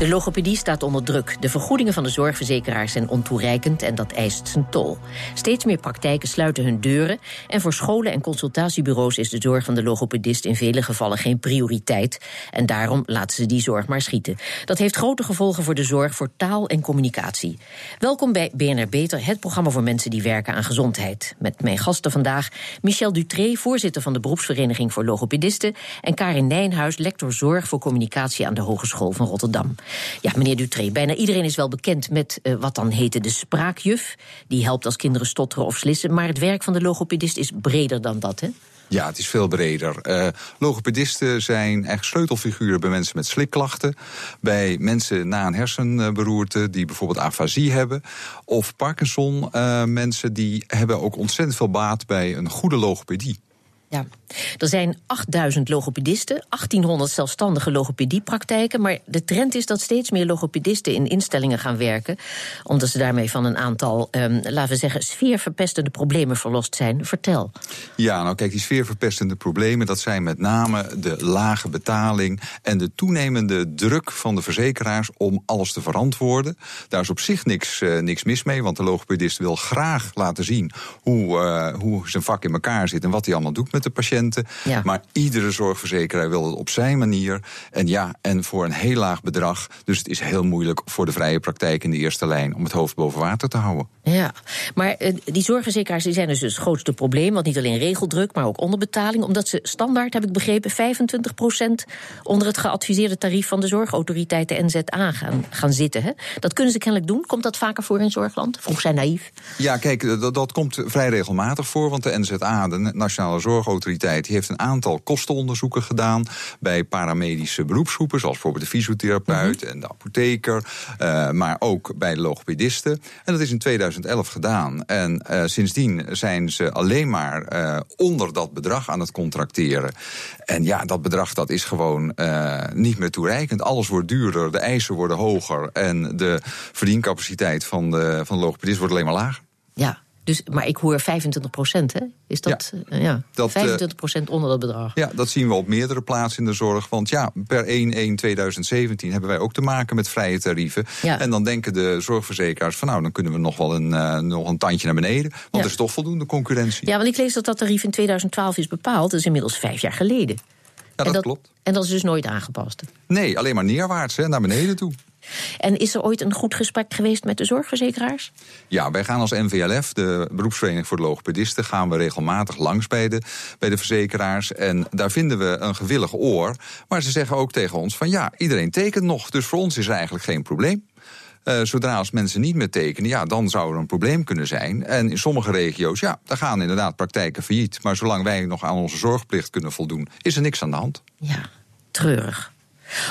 De logopedie staat onder druk. De vergoedingen van de zorgverzekeraars zijn ontoereikend en dat eist zijn tol. Steeds meer praktijken sluiten hun deuren. En voor scholen en consultatiebureaus is de zorg van de logopedist in vele gevallen geen prioriteit. En daarom laten ze die zorg maar schieten. Dat heeft grote gevolgen voor de zorg voor taal en communicatie. Welkom bij BNR Beter, het programma voor mensen die werken aan gezondheid. Met mijn gasten vandaag Michel Dutré, voorzitter van de beroepsvereniging voor logopedisten. En Karin Nijnhuis, lector zorg voor communicatie aan de Hogeschool van Rotterdam. Ja, meneer Dutré, bijna iedereen is wel bekend met uh, wat dan heette de spraakjuf. Die helpt als kinderen stotteren of slissen. Maar het werk van de logopedist is breder dan dat, hè? Ja, het is veel breder. Uh, logopedisten zijn eigenlijk sleutelfiguren bij mensen met slikklachten. Bij mensen na een hersenberoerte die bijvoorbeeld afasie hebben. Of Parkinson uh, mensen die hebben ook ontzettend veel baat bij een goede logopedie. Ja, er zijn 8000 logopedisten, 1800 zelfstandige logopediepraktijken. Maar de trend is dat steeds meer logopedisten in instellingen gaan werken. Omdat ze daarmee van een aantal, um, laten we zeggen, sfeerverpestende problemen verlost zijn. Vertel. Ja, nou kijk, die sfeerverpestende problemen, dat zijn met name de lage betaling en de toenemende druk van de verzekeraars om alles te verantwoorden. Daar is op zich niks, uh, niks mis mee, want de logopedist wil graag laten zien hoe, uh, hoe zijn vak in elkaar zit en wat hij allemaal doet met de patiënten. Ja. Maar iedere zorgverzekeraar wil het op zijn manier. En ja, en voor een heel laag bedrag. Dus het is heel moeilijk voor de vrije praktijk in de eerste lijn om het hoofd boven water te houden. Ja, maar uh, die zorgverzekeraars die zijn dus het grootste probleem. Want niet alleen regeldruk, maar ook onderbetaling. Omdat ze standaard, heb ik begrepen, 25% onder het geadviseerde tarief van de zorgautoriteit, de NZA, gaan, gaan zitten. Hè? Dat kunnen ze kennelijk doen. Komt dat vaker voor in zorgland? Vroeg zij naïef. Ja, kijk, dat, dat komt vrij regelmatig voor. Want de NZA, de Nationale Zorgautoriteit die heeft een aantal kostenonderzoeken gedaan bij paramedische beroepsgroepen, zoals bijvoorbeeld de fysiotherapeut en de apotheker, uh, maar ook bij de logopedisten. En dat is in 2011 gedaan. En uh, sindsdien zijn ze alleen maar uh, onder dat bedrag aan het contracteren. En ja, dat bedrag dat is gewoon niet meer toereikend. Alles wordt duurder, de eisen worden hoger en de verdiencapaciteit van de, van de logopedist wordt alleen maar lager. Ja, dus, maar ik hoor 25 procent, hè? Is dat, ja, ja dat 25 eh, procent onder dat bedrag? Ja, dat zien we op meerdere plaatsen in de zorg. Want ja, per 1-1-2017 hebben wij ook te maken met vrije tarieven. Ja. En dan denken de zorgverzekeraars van nou, dan kunnen we nog wel een, uh, nog een tandje naar beneden. Want ja. er is toch voldoende concurrentie. Ja, want ik lees dat dat tarief in 2012 is bepaald. Dat is inmiddels vijf jaar geleden. Ja, dat, dat klopt. En dat is dus nooit aangepast? Nee, alleen maar neerwaarts, hè, naar beneden toe. En is er ooit een goed gesprek geweest met de zorgverzekeraars? Ja, wij gaan als NVLF, de beroepsvereniging voor de logopedisten, gaan we regelmatig langs bij de, bij de verzekeraars. En daar vinden we een gewillig oor. Maar ze zeggen ook tegen ons van ja, iedereen tekent nog. Dus voor ons is er eigenlijk geen probleem. Uh, zodra als mensen niet meer tekenen, ja, dan zou er een probleem kunnen zijn. En in sommige regio's, ja, daar gaan inderdaad praktijken failliet. Maar zolang wij nog aan onze zorgplicht kunnen voldoen, is er niks aan de hand. Ja, treurig.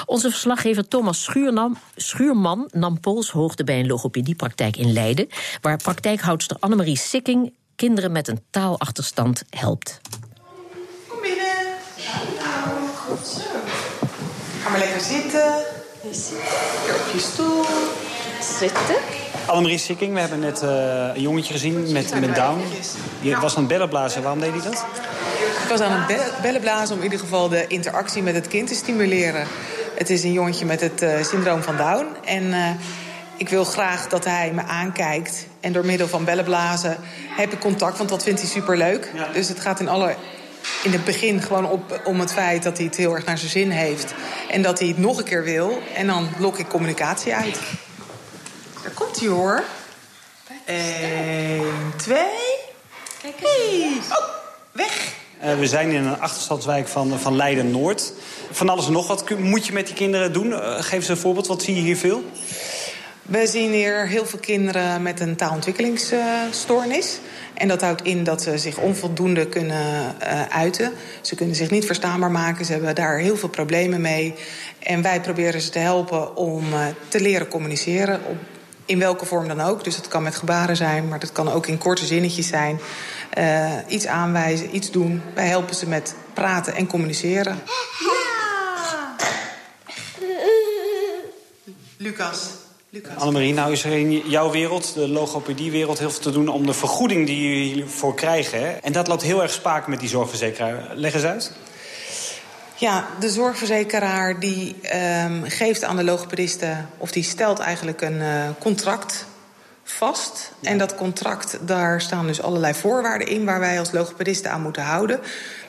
Onze verslaggever Thomas Schuurnam, Schuurman nam polshoogte bij een logopediepraktijk in Leiden, waar praktijkhoudster Annemarie Sikking kinderen met een taalachterstand helpt. Kom binnen. Nou, goed zo. Ga maar lekker zitten. Lekker op je stoel. Zitten. Annemarie Sikking, we hebben net uh, een jongetje gezien met, met Down. Je was aan het bellenblazen. Waarom deed hij dat? Ik was aan het bellenblazen om in ieder geval de interactie met het kind te stimuleren. Het is een jongetje met het uh, syndroom van Down. En uh, ik wil graag dat hij me aankijkt. En door middel van bellenblazen heb ik contact, want dat vindt hij superleuk. Ja. Dus het gaat in alle in het begin gewoon op, om het feit dat hij het heel erg naar zijn zin heeft. En dat hij het nog een keer wil. En dan lok ik communicatie uit. Daar komt hij hoor. Eén, twee. Kijk eens. Hey. Oh, weg. Uh, we zijn in een achterstandswijk van, van Leiden-Noord. Van alles en nog wat moet je met die kinderen doen? Uh, geef ze een voorbeeld. Wat zie je hier veel? We zien hier heel veel kinderen met een taalontwikkelingsstoornis. En dat houdt in dat ze zich onvoldoende kunnen uh, uiten. Ze kunnen zich niet verstaanbaar maken. Ze hebben daar heel veel problemen mee. En wij proberen ze te helpen om te leren communiceren. Op, in welke vorm dan ook. Dus het kan met gebaren zijn, maar dat kan ook in korte zinnetjes zijn. Uh, iets aanwijzen, iets doen. Wij helpen ze met praten en communiceren. Ja. Lucas, Annemarie, nou is er in jouw wereld, de logopediewereld, heel veel te doen om de vergoeding die jullie hiervoor krijgen. Hè? En dat loopt heel erg spaak met die zorgverzekeraar. Leg eens uit. Ja, de zorgverzekeraar die um, geeft aan de logopedisten, of die stelt eigenlijk een uh, contract vast. En dat contract, daar staan dus allerlei voorwaarden in waar wij als logopedisten aan moeten houden.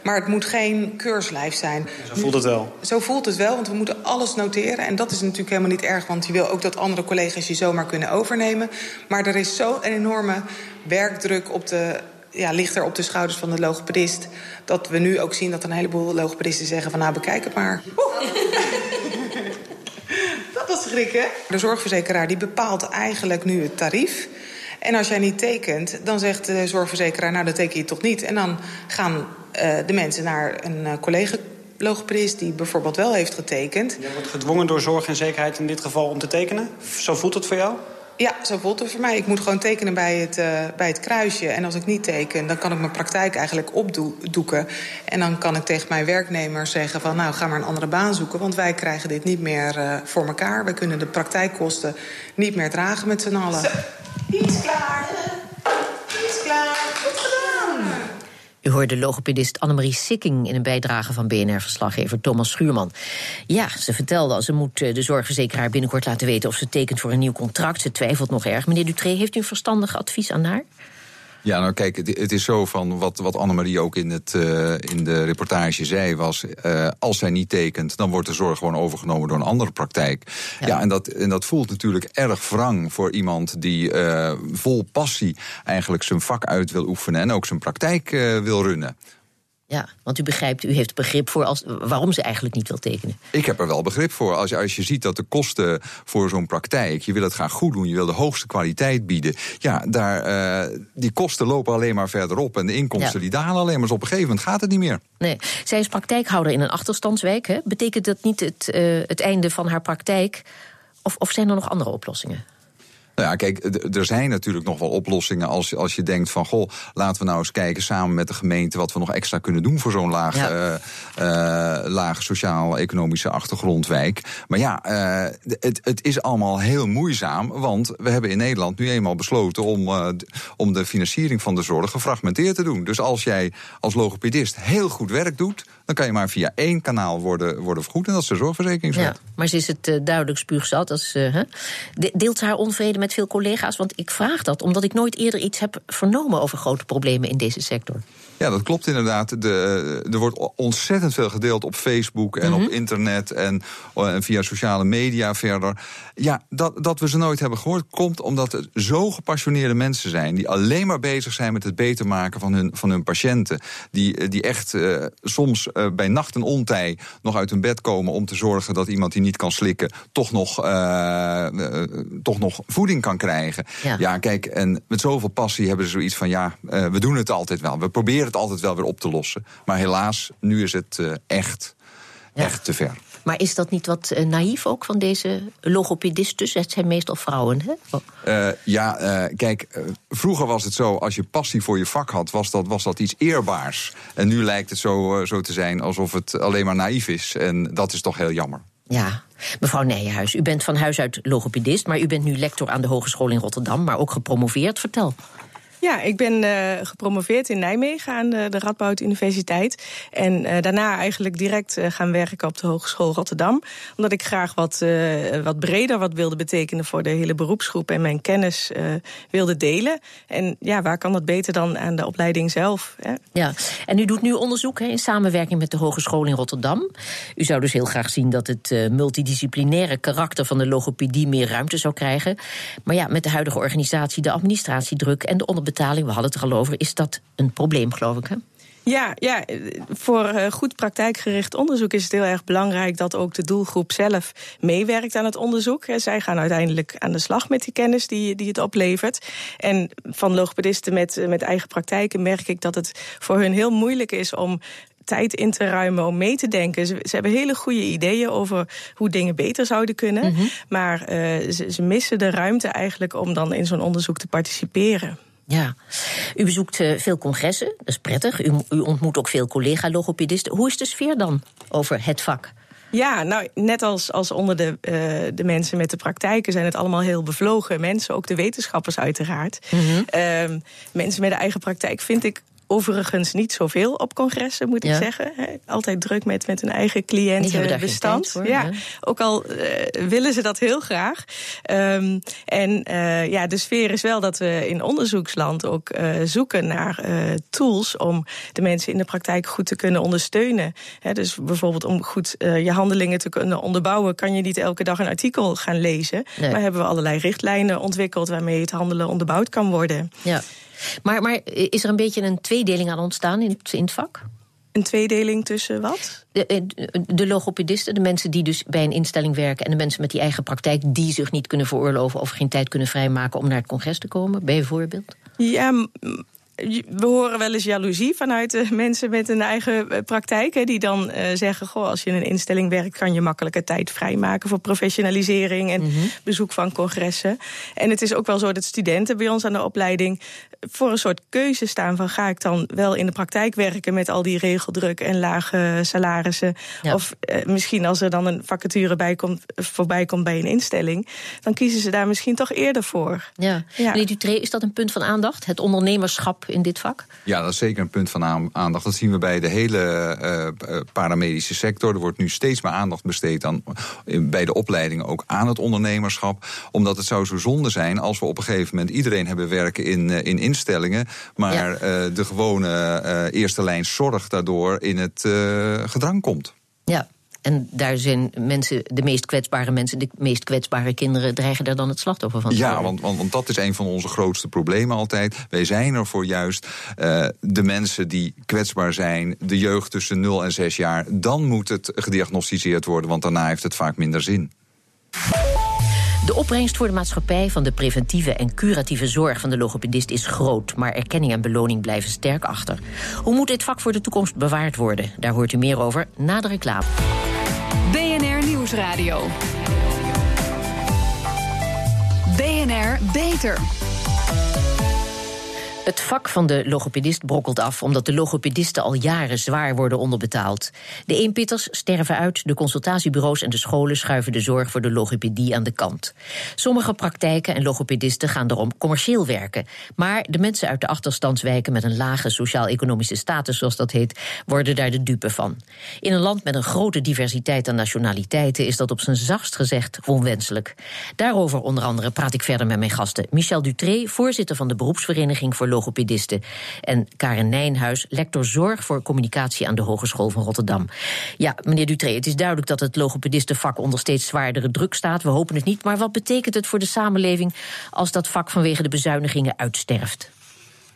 Maar het moet geen keurslijf zijn. Zo voelt het wel. Zo voelt het wel, want we moeten alles noteren. En dat is natuurlijk helemaal niet erg, want je wil ook dat andere collega's je zomaar kunnen overnemen. Maar er is zo'n enorme werkdruk op de ja, ligt er op de schouders van de logopedist. Dat we nu ook zien dat een heleboel logopedisten zeggen van nou bekijk het maar. De zorgverzekeraar die bepaalt eigenlijk nu het tarief. En als jij niet tekent, dan zegt de zorgverzekeraar... nou, dat teken je toch niet. En dan gaan uh, de mensen naar een uh, collega logopedist die bijvoorbeeld wel heeft getekend. Je wordt gedwongen door zorg en zekerheid in dit geval om te tekenen? Zo voelt het voor jou? Ja, zo voelt het voor mij. Ik moet gewoon tekenen bij het, uh, bij het kruisje. En als ik niet teken, dan kan ik mijn praktijk eigenlijk opdoeken. En dan kan ik tegen mijn werknemer zeggen van... nou, ga maar een andere baan zoeken, want wij krijgen dit niet meer uh, voor elkaar. We kunnen de praktijkkosten niet meer dragen met z'n allen. Zo, iets klaar. Iets klaar. Goed gedaan. U hoorde logopedist Annemarie Sikking in een bijdrage van BNR-verslaggever Thomas Schuurman. Ja, ze vertelde al, ze moet de zorgverzekeraar binnenkort laten weten of ze tekent voor een nieuw contract. Ze twijfelt nog erg. Meneer Dutré, heeft u een verstandig advies aan haar? Ja, nou kijk, het, het, is zo van wat, wat Annemarie ook in, het, uh, in de reportage zei, was uh, als zij niet tekent, dan wordt de zorg gewoon overgenomen door een andere praktijk. Ja, ja en, dat, en dat voelt natuurlijk erg wrang voor iemand die uh, vol passie eigenlijk zijn vak uit wil oefenen en ook zijn praktijk wil runnen. Ja, want u begrijpt, u heeft begrip voor als, waarom ze eigenlijk niet wil tekenen. Ik heb er wel begrip voor. Als je, als je ziet dat de kosten voor zo'n praktijk, je wil het graag goed doen, je wil de hoogste kwaliteit bieden. Ja, daar, uh, die kosten lopen alleen maar verder op en de inkomsten ja. die dalen alleen maar. Dus op een gegeven moment gaat het niet meer. Nee, zij is praktijkhouder in een achterstandswijk. Hè? Betekent dat niet het, uh, het einde van haar praktijk? Of, of zijn er nog andere oplossingen? Nou ja, kijk, er zijn natuurlijk nog wel oplossingen als, als je denkt van... goh, laten we nou eens kijken samen met de gemeente... wat we nog extra kunnen doen voor zo'n laag, ja. uh, uh, lage sociaal-economische achtergrondwijk. Maar ja, uh, het, het is allemaal heel moeizaam... want we hebben in Nederland nu eenmaal besloten... om, om de financiering van de zorg gefragmenteerd te doen. Dus als jij als logopedist heel goed werk doet... dan kan je maar via één kanaal worden, worden vergoed... en dat is de zorgverzekeringswet. Ja, maar ze is het duidelijk spuugzat. Als, deelt haar onvrede met veel collega's? Want ik vraag dat omdat ik nooit eerder iets heb vernomen over grote problemen in deze sector. Ja, dat klopt inderdaad. De, er wordt ontzettend veel gedeeld op Facebook en mm -hmm. op internet en, en, via sociale media verder. Ja, dat, dat we ze nooit hebben gehoord komt omdat het zo gepassioneerde mensen zijn die alleen maar bezig zijn met het beter maken van hun, van hun patiënten. Die, die echt uh, soms uh, bij nacht en ontij nog uit hun bed komen om te zorgen dat iemand die niet kan slikken toch nog, uh, toch nog voeding kan krijgen. Ja. ja, kijk, en met zoveel passie hebben ze zoiets van ja, we doen het altijd wel. We proberen het altijd wel weer op te lossen. Maar helaas, nu is het uh, echt, ja. echt te ver. Maar is dat niet wat uh, naïef ook van deze logopedistes? Het zijn meestal vrouwen, hè? Oh. Uh, ja, uh, kijk, vroeger was het zo... als je passie voor je vak had, was dat, was dat iets eerbaars. En nu lijkt het zo, zo te zijn alsof het alleen maar naïef is. En dat is toch heel jammer. Ja, mevrouw Nijenhuis, u bent van huis uit logopedist... maar u bent nu lector aan de Hogeschool in Rotterdam... maar ook gepromoveerd. Vertel. Ja, ik ben uh, gepromoveerd in Nijmegen aan de, Radboud Universiteit. En uh, daarna eigenlijk direct uh, gaan werken op de Hogeschool Rotterdam. Omdat ik graag wat, wat breder wat wilde betekenen voor de hele beroepsgroep. En mijn kennis wilde delen. En ja, waar kan dat beter dan aan de opleiding zelf? Hè? Ja, en u doet nu onderzoek hè, in samenwerking met de Hogeschool in Rotterdam. U zou dus heel graag zien dat het multidisciplinaire karakter van de logopedie meer ruimte zou krijgen. Maar ja, met de huidige organisatie, de administratiedruk en de onderbetaling betaling, we hadden het er al over, is dat een probleem, geloof ik. Hè? Ja, ja, voor goed praktijkgericht onderzoek is het heel erg belangrijk dat ook de doelgroep zelf meewerkt aan het onderzoek. Zij gaan uiteindelijk aan de slag met die kennis die, die het oplevert. En van logopedisten met, met eigen praktijken merk ik dat het voor hun heel moeilijk is om tijd in te ruimen om mee te denken. Ze, ze, hebben hele goede ideeën over hoe dingen beter zouden kunnen. Mm -hmm. Maar uh, ze, ze missen de ruimte eigenlijk om dan in zo'n onderzoek te participeren. Ja, u bezoekt uh, veel congressen, dat is prettig. U, u ontmoet ook veel collega-logopedisten. Hoe is de sfeer dan over het vak? Ja, nou, net als, als onder de, uh, de mensen met de praktijken zijn het allemaal heel bevlogen mensen, ook de wetenschappers uiteraard. Mm -hmm. mensen met de eigen praktijk vind ik Overigens niet zoveel op congressen, moet ik zeggen. Altijd druk met, met hun eigen cliëntenbestand. Ja, ook al uh, willen ze dat heel graag. Um, en uh, ja, de sfeer is wel dat we in onderzoeksland ook uh, zoeken naar tools om de mensen in de praktijk goed te kunnen ondersteunen. dus bijvoorbeeld om goed je handelingen te kunnen onderbouwen, kan je niet elke dag een artikel gaan lezen. Nee. Maar hebben we allerlei richtlijnen ontwikkeld waarmee het handelen onderbouwd kan worden. Ja. Maar, maar is er een beetje een tweedeling aan ontstaan in, in het vak? Een tweedeling tussen wat? De, eh, de, logopedisten, de mensen die dus bij een instelling werken... en de mensen met die eigen praktijk die zich niet kunnen veroorloven... of geen tijd kunnen vrijmaken om naar het congres te komen, bijvoorbeeld? Ja, we horen wel eens jaloezie vanuit de mensen met een eigen eh, praktijk. Hè, die dan uh, zeggen: Goh, als je in een instelling werkt, kan je makkelijker tijd vrijmaken voor professionalisering en mm -hmm. bezoek van congressen. En het is ook wel zo dat studenten bij ons aan de opleiding voor een soort keuze staan: van ga ik dan wel in de praktijk werken met al die regeldruk en lage salarissen? Ja. Of uh, misschien als er dan een vacature bij komt, voorbij komt bij een instelling, dan kiezen ze daar misschien toch eerder voor. Ja. ja. Meneer Dutré, is dat een punt van aandacht? Het ondernemerschap in dit vak? Ja, dat is zeker een punt van aandacht. Dat zien we bij de hele uh, paramedische sector. Er wordt nu steeds meer aandacht besteed aan, bij de opleidingen ook aan het ondernemerschap. Omdat het zou zo zonde zijn als we op een gegeven moment iedereen hebben werken in, in instellingen. Maar ja. uh, de gewone eerste lijn zorg daardoor in het gedrang komt. Ja, en daar zijn mensen, de meest kwetsbare mensen, de meest kwetsbare kinderen, dreigen daar dan het slachtoffer van te Ja, want, want, want, dat is een van onze grootste problemen altijd. Wij zijn er voor juist uh, de mensen die kwetsbaar zijn, de jeugd tussen 0 en 6 jaar. Dan moet het gediagnosticeerd worden, want daarna heeft het vaak minder zin. De opbrengst voor de maatschappij van de preventieve en curatieve zorg van de logopedist is groot, maar erkenning en beloning blijven sterk achter. Hoe moet dit vak voor de toekomst bewaard worden? Daar hoort u meer over na de reclame. BNR Nieuwsradio. BNR Beter. Het vak van de logopedist brokkelt af omdat de logopedisten al jaren zwaar worden onderbetaald. De eenpitters sterven uit, de consultatiebureaus en de scholen schuiven de zorg voor de logopedie aan de kant. Sommige praktijken en logopedisten gaan daarom commercieel werken. Maar de mensen uit de achterstandswijken met een lage sociaal-economische status, zoals dat heet, worden daar de dupe van. In een land met een grote diversiteit aan nationaliteiten is dat op zijn zachtst gezegd onwenselijk. Daarover onder andere praat ik verder met mijn gasten. Michel Dutré, voorzitter van de beroepsvereniging voor logopedisten. En Karen Nijnhuis, lector zorg voor communicatie aan de Hogeschool van Rotterdam. Ja, meneer Dutré, het is duidelijk dat het logopedistenvak onder steeds zwaardere druk staat. We hopen het niet. Maar wat betekent het voor de samenleving als dat vak vanwege de bezuinigingen uitsterft?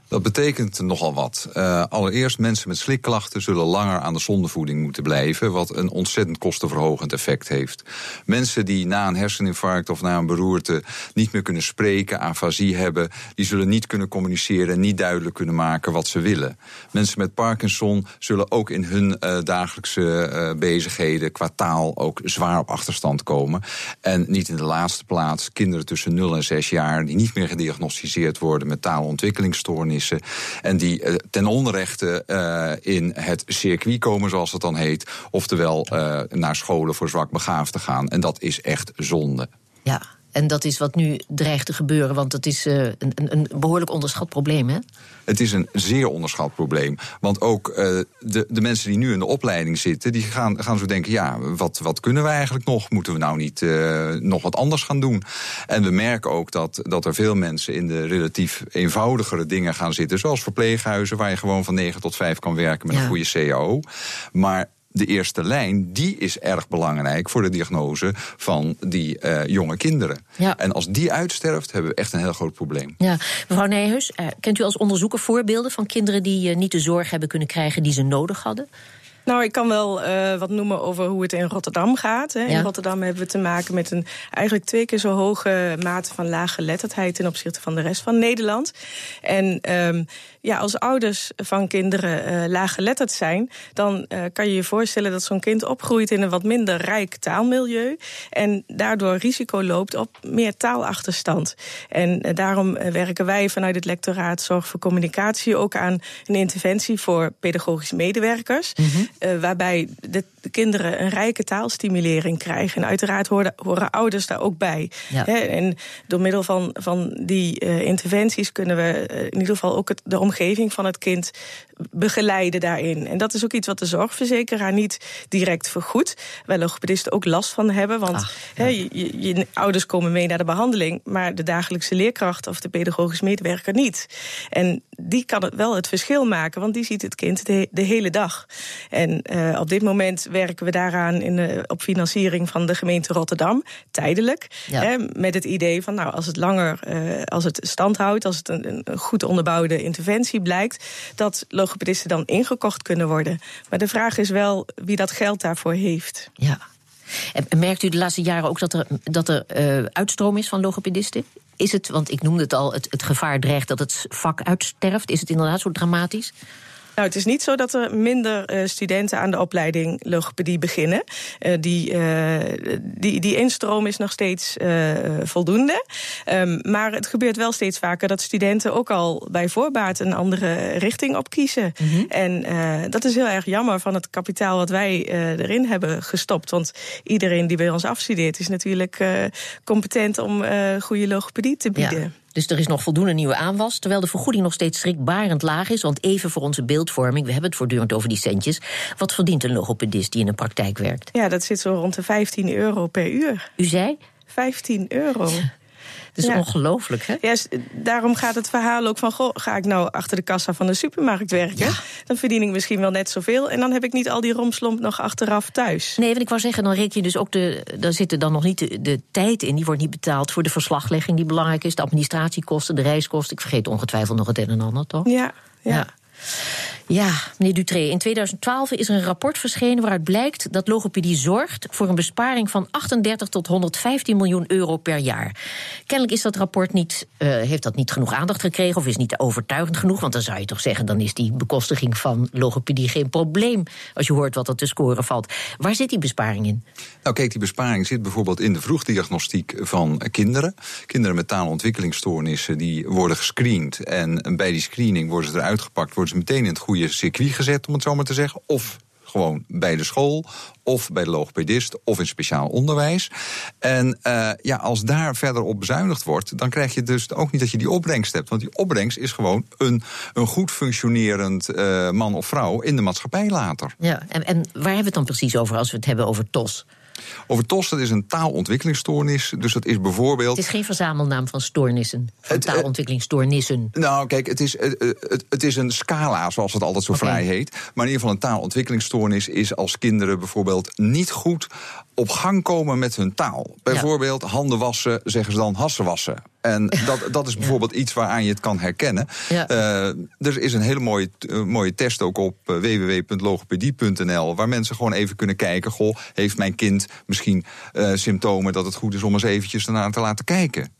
Dat betekent nogal wat. Uh, allereerst, mensen met slikklachten zullen langer aan de zondevoeding moeten blijven, wat een ontzettend kostenverhogend effect heeft. Mensen die na een herseninfarct of na een beroerte niet meer kunnen spreken, afasie hebben, die zullen niet kunnen communiceren en niet duidelijk kunnen maken wat ze willen. Mensen met Parkinson zullen ook in hun uh, dagelijkse uh, bezigheden qua taal ook zwaar op achterstand komen. En niet in de laatste plaats kinderen tussen 0 en 6 jaar die niet meer gediagnosticeerd worden met taalontwikkelingsstoornissen en die uh, ten onrechte uh, in het circuit komen, zoals het dan heet. Oftewel uh, naar scholen voor zwakbegaafden gaan. En dat is echt zonde. Ja, en dat is wat nu dreigt te gebeuren, want het is uh, een, een, behoorlijk onderschat probleem, hè? Het is een zeer onderschat probleem. Want ook uh, de, de mensen die nu in de opleiding zitten, die gaan, gaan zo denken: ja, wat, wat kunnen we eigenlijk nog? Moeten we nou niet uh, nog wat anders gaan doen? En we merken ook dat, dat er veel mensen in de relatief eenvoudigere dingen gaan zitten, zoals verpleeghuizen, waar je gewoon van 9 tot 5 kan werken met ja. een goede CAO. Maar de eerste lijn, die is erg belangrijk voor de diagnose van die uh, jonge kinderen. Ja. En als die uitsterft, hebben we echt een heel groot probleem. Ja. Mevrouw Nijhuis, uh, kent u als onderzoeker voorbeelden van kinderen die uh, niet de zorg hebben kunnen krijgen die ze nodig hadden? Nou, ik kan wel uh, wat noemen over hoe het in Rotterdam gaat. Hè. Ja. In Rotterdam hebben we te maken met een eigenlijk twee keer zo hoge mate van lage geletterdheid ten opzichte van de rest van Nederland. En um, ja, als ouders van kinderen uh, laag geletterd zijn, dan uh, kan je je voorstellen dat zo'n kind opgroeit in een wat minder rijk taalmilieu. En daardoor risico loopt op meer taalachterstand. En daarom werken wij vanuit het lectoraat Zorg voor Communicatie ook aan een interventie voor pedagogische medewerkers. Mm -hmm. Waarbij de kinderen een rijke taalstimulering krijgen. En uiteraard horen, horen ouders daar ook bij. en door middel van, van die uh, interventies kunnen we uh, in ieder geval ook het, de omgeving van het kind begeleiden daarin. En dat is ook iets wat de zorgverzekeraar niet direct vergoedt. Waar logopedisten ook last van hebben. Want je, je, ouders komen mee naar de behandeling, maar de dagelijkse leerkracht of de pedagogisch medewerker niet. En die kan het wel het verschil maken, want die ziet het kind de, de hele dag. En uh, op dit moment werken we daaraan in op financiering van de gemeente Rotterdam, tijdelijk. Hè, met het idee van, nou, als het langer, uh, als het stand houdt, als het een, een goed onderbouwde interventie blijkt, dat logopedisten dan ingekocht kunnen worden. Maar de vraag is wel wie dat geld daarvoor heeft. Ja. En merkt u de laatste jaren ook dat er, dat er uh, uitstroom is van logopedisten? Is het, want ik noemde het al, het, het gevaar dreigt dat het vak uitsterft. Is het inderdaad zo dramatisch? Nou, het is niet zo dat er minder uh, studenten aan de opleiding logopedie beginnen. Uh, die, uh, die, die instroom is nog steeds voldoende. Um, maar het gebeurt wel steeds vaker dat studenten ook al bij voorbaat een andere richting opkiezen. Mm -hmm. En dat is heel erg jammer van het kapitaal wat wij erin hebben gestopt. Want iedereen die bij ons afstudeert is natuurlijk competent om goede logopedie te bieden. Ja. Dus er is nog voldoende nieuwe aanwas, terwijl de vergoeding nog steeds schrikbarend laag is. Want even voor onze beeldvorming, we hebben het voortdurend over die centjes. Wat verdient een logopedist die in een praktijk werkt? Ja, dat zit zo rond de 15 euro per uur. U zei? 15 euro. Dat is ja. ongelooflijk, hè? Ja, daarom gaat het verhaal ook van... Goh, ga ik nou achter de kassa van de supermarkt werken... Ja. dan verdien ik misschien wel net zoveel... en dan heb ik niet al die romslomp nog achteraf thuis. Nee, want ik wou zeggen, dan reken je dus ook de... daar zit er dan nog niet de, de, tijd in, die wordt niet betaald... voor de verslaglegging die belangrijk is... de administratiekosten, de reiskosten. Ik vergeet ongetwijfeld nog het een en ander, toch? ja. ja. Ja. Meneer Dutré, in 2012 is er een rapport verschenen waaruit blijkt dat logopedie zorgt voor een besparing van 38 tot 115 miljoen euro per jaar. Kennelijk is dat rapport niet, uh, heeft dat niet genoeg aandacht gekregen of is niet overtuigend genoeg, want dan zou je toch zeggen, dan is die bekostiging van logopedie geen probleem als je hoort wat er te scoren valt. Waar zit die besparing in? Nou kijk, die besparing zit bijvoorbeeld in de vroegdiagnostiek van kinderen. Kinderen met taalontwikkelingsstoornissen die worden gescreend en bij die screening worden ze eruit gepakt, worden meteen in het goede circuit gezet, om het zo maar te zeggen. Of gewoon bij de school, of bij de logopedist, of in speciaal onderwijs. En uh, ja, als daar verder op bezuinigd wordt, dan krijg je dus ook niet dat je die opbrengst hebt. Want die opbrengst is gewoon een, een goed functionerend uh, man of vrouw in de maatschappij later. Ja, en, en waar hebben we het dan precies over als we het hebben over TOS? Over TOS, dat is een taalontwikkelingsstoornis. Dus dat is bijvoorbeeld. Het is geen verzamelnaam van stoornissen. Van het, taalontwikkelingsstoornissen. Nou, kijk, het is, het, het, het, is een scala, zoals het altijd zo okay. vrij heet. Maar in ieder geval een taalontwikkelingsstoornis is als kinderen bijvoorbeeld niet goed op gang komen met hun taal. Bijvoorbeeld ja. handen wassen, zeggen ze dan hassen wassen. En dat, dat is bijvoorbeeld ja. iets waaraan je het kan herkennen. Ja. Uh, er is een hele mooie, uh, mooie test ook op uh, www.logopedie.nl... waar mensen gewoon even kunnen kijken... goh, heeft mijn kind misschien symptomen dat het goed is om eens eventjes ernaar te laten kijken.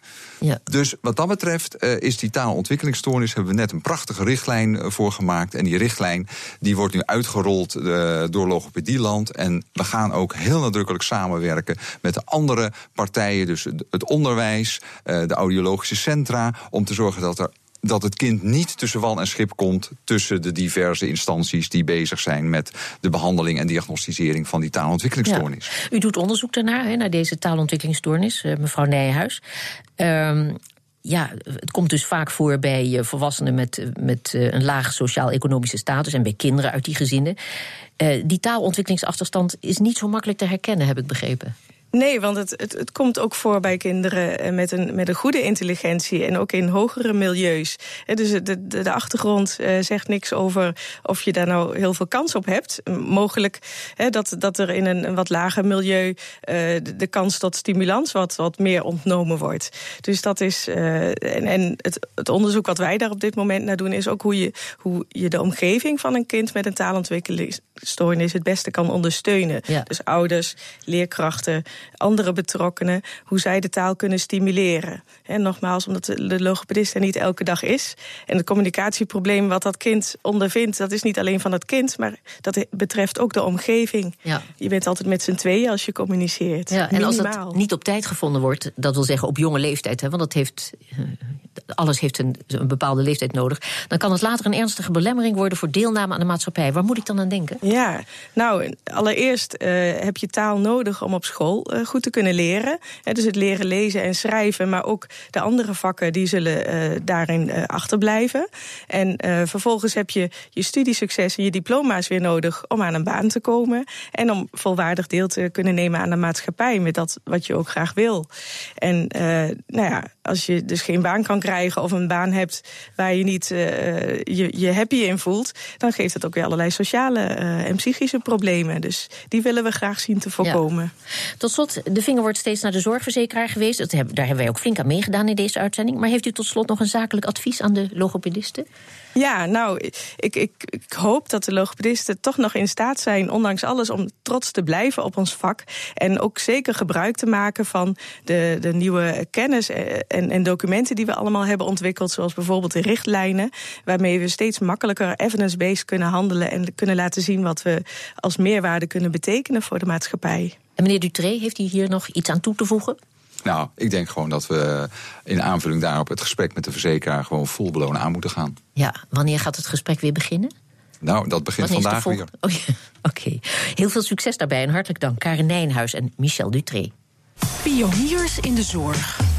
Ja. Dus wat dat betreft uh, is die taalontwikkelingsstoornis... hebben we net een prachtige richtlijn uh, voor gemaakt. En die richtlijn die wordt nu uitgerold uh, door Logopedieland. En we gaan ook heel nadrukkelijk samenwerken met de andere partijen. Dus het onderwijs, de audiologische centra... om te zorgen dat er dat het kind niet tussen wal en schip komt tussen de diverse instanties die bezig zijn met de behandeling en diagnosticering van die taalontwikkelingsstoornis. U doet onderzoek daarnaar, naar deze taalontwikkelingsstoornis, uh, mevrouw Nijenhuis. Um, ja, het komt dus vaak voor bij volwassenen met, met een laag sociaal-economische status en bij kinderen uit die gezinnen. Die taalontwikkelingsachterstand is niet zo makkelijk te herkennen, heb ik begrepen. Nee, want het, het, het komt ook voor bij kinderen met een, met een goede intelligentie en ook in hogere milieus. Dus de, de, de achtergrond zegt niks over of je daar nou heel veel kans op hebt. Mogelijk dat, dat er in een, een wat lager milieu de, de kans tot stimulans wat, wat meer ontnomen wordt. Dus dat is. En, en het, het onderzoek wat wij daar op dit moment naar doen, is ook hoe je, hoe je de omgeving van een kind met een taalontwikkelingsstoornis het beste kan ondersteunen. Ja. Dus ouders, leerkrachten andere betrokkenen, hoe zij de taal kunnen stimuleren. En nogmaals, omdat de logopedist er niet elke dag is. En het communicatieprobleem wat dat kind ondervindt, dat is niet alleen van het kind, maar dat betreft ook de omgeving. Ja. Je bent altijd met z'n tweeën als je communiceert. Ja, en als dat niet op tijd gevonden wordt, dat wil zeggen op jonge leeftijd, hè, want dat heeft alles heeft een, een, bepaalde leeftijd nodig, dan kan het later een ernstige belemmering worden voor deelname aan de maatschappij. Waar moet ik dan aan denken? Ja, nou, allereerst uh, heb je taal nodig om op school uh, goed te kunnen leren. Dus het leren lezen en schrijven, maar ook de andere vakken die zullen uh, daarin achterblijven. En vervolgens heb je je studiesucces en je diploma's weer nodig om aan een baan te komen en om volwaardig deel te kunnen nemen aan de maatschappij met dat wat je ook graag wil. En nou ja, als je dus geen baan kan krijgen of een baan hebt waar je niet je, je happy in voelt, dan geeft het ook weer allerlei sociale uh, en psychische problemen. Dus die willen we graag zien te voorkomen. Tot slot, de vinger wordt steeds naar de zorgverzekeraar geweest. Dat hebben, daar hebben wij ook flink aan meegedaan in deze uitzending. Maar heeft u tot slot nog een zakelijk advies aan de logopedisten? Ja, nou, ik, ik, ik hoop dat de logopedisten toch nog in staat zijn, ondanks alles, om trots te blijven op ons vak. En ook zeker gebruik te maken van de, de nieuwe kennis en, en documenten die we allemaal hebben ontwikkeld, zoals bijvoorbeeld de richtlijnen, waarmee we steeds makkelijker evidence-based kunnen handelen en kunnen laten zien wat we als meerwaarde kunnen betekenen voor de maatschappij. En meneer Dutré, heeft u hier nog iets aan toe te voegen? Nou, ik denk gewoon dat we in aanvulling daarop het gesprek met de verzekeraar gewoon vol belonen aan moeten gaan. Ja, wanneer gaat het gesprek weer beginnen? Nou, dat begint vandaag weer. Oh, Oké, heel veel succes daarbij en hartelijk dank Karen Nijnhuis en Michel Dutré. Pioniers in de zorg.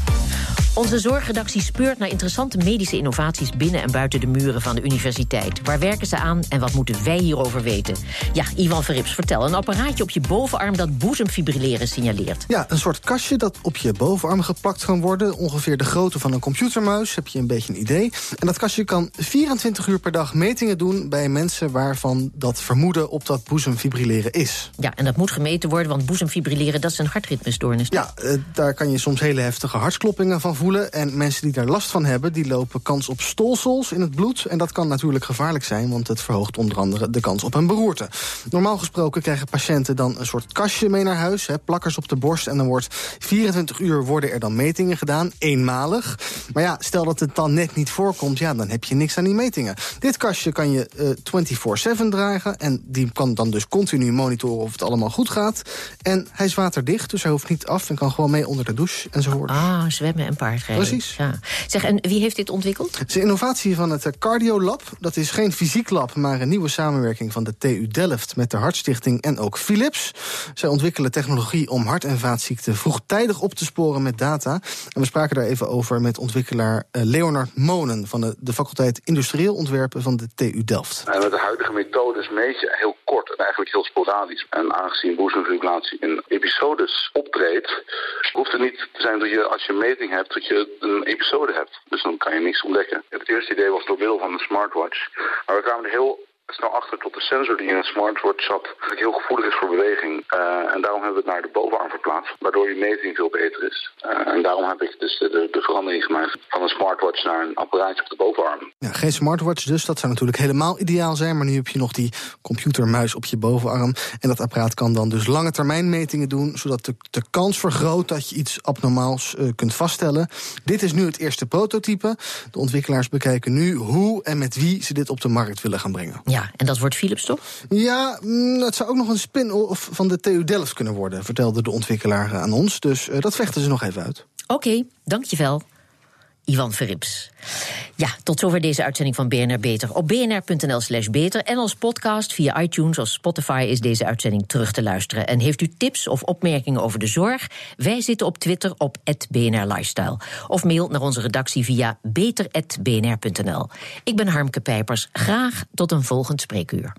Onze zorgredactie speurt naar interessante medische innovaties binnen en buiten de muren van de universiteit. Waar werken ze aan en wat moeten wij hierover weten? Ja, Ivan Verrips, vertel. Een apparaatje op je bovenarm dat boezemfibrilleren signaleert. Ja, een soort kastje dat op je bovenarm geplakt kan worden. Ongeveer de grootte van een computermuis, heb je een beetje een idee. En dat kastje kan 24 uur per dag metingen doen bij mensen waarvan dat vermoeden op dat boezemfibrilleren is. Ja, en dat moet gemeten worden, want boezemfibrilleren dat is een hartritmestoornis. Ja, eh, daar kan je soms hele heftige hartkloppingen van voelen en mensen die daar last van hebben, die lopen kans op stolsels in het bloed. En dat kan natuurlijk gevaarlijk zijn, want het verhoogt onder andere de kans op een beroerte. Normaal gesproken krijgen patiënten dan een soort kastje mee naar huis, hè, plakkers op de borst. En dan wordt 24 uur worden er dan metingen gedaan, eenmalig. Maar ja, stel dat het dan net niet voorkomt, ja, dan heb je niks aan die metingen. Dit kastje kan je uh, eh, 24-7 dragen en die kan dan dus continu monitoren of het allemaal goed gaat. En hij is waterdicht, dus hij hoeft niet af en kan gewoon mee onder de douche enzovoort. Ah, zwemmen en paard. Precies. Ja. Zeg, en wie heeft dit ontwikkeld? Het is een innovatie van het Cardiolab. Dat is geen fysiek lab, maar een nieuwe samenwerking van de TU Delft... met de Hartstichting en ook Philips. Zij ontwikkelen technologie om hart- en vaatziekten vroegtijdig op te sporen met data. En we spraken daar even over met ontwikkelaar eh, Leonard Monen... van de, de faculteit Industrieel Ontwerpen van de TU Delft. En met de huidige methodes meet je heel kort en eigenlijk heel sporadisch. En aangezien boezemfibrillatie in episodes optreedt... hoeft het niet te zijn dat je als je een meting hebt dat je een episode hebt. Dus dan kan je niks ontdekken. Het eerste idee was door middel van een smartwatch. Maar we kwamen heel snel achter tot de sensor die in een smartwatch zat eigenlijk heel gevoelig is voor beweging. Uh, en daarom hebben we het naar de bovenarm verplaatst, waardoor je meting veel beter is. Uh, en daarom heb ik dus de, de, de, verandering gemaakt van een smartwatch naar een apparaatje op de bovenarm. Ja, geen smartwatch dus, dat zou natuurlijk helemaal ideaal zijn. Maar nu heb je nog die computermuis op je bovenarm. En dat apparaat kan dan dus lange termijn metingen doen, zodat de, de kans vergroot dat je iets abnormaals uh, kunt vaststellen. Dit is nu het eerste prototype. De ontwikkelaars bekijken nu hoe en met wie ze dit op de markt willen gaan brengen. Ja. Ja, en dat wordt Philips toch? Ja, mm, het zou ook nog een spin-off van de TU Delft kunnen worden, vertelde de ontwikkelaar aan ons. Dus uh, dat vechten ze nog even uit. Oké, okay, dankjewel. Ivan Verrips. Ja, tot zover deze uitzending van BNR Beter. Op bnr.nl slash beter en als podcast via iTunes of Spotify is deze uitzending terug te luisteren. En heeft u tips of opmerkingen over de zorg? Wij zitten op Twitter op BNR Lifestyle. Of mail naar onze redactie via beter.bnr.nl. Ik ben Harmke Pijpers. Graag tot een volgend spreekuur.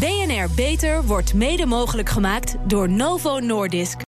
BNR Beter wordt mede mogelijk gemaakt door Novo Nordisk.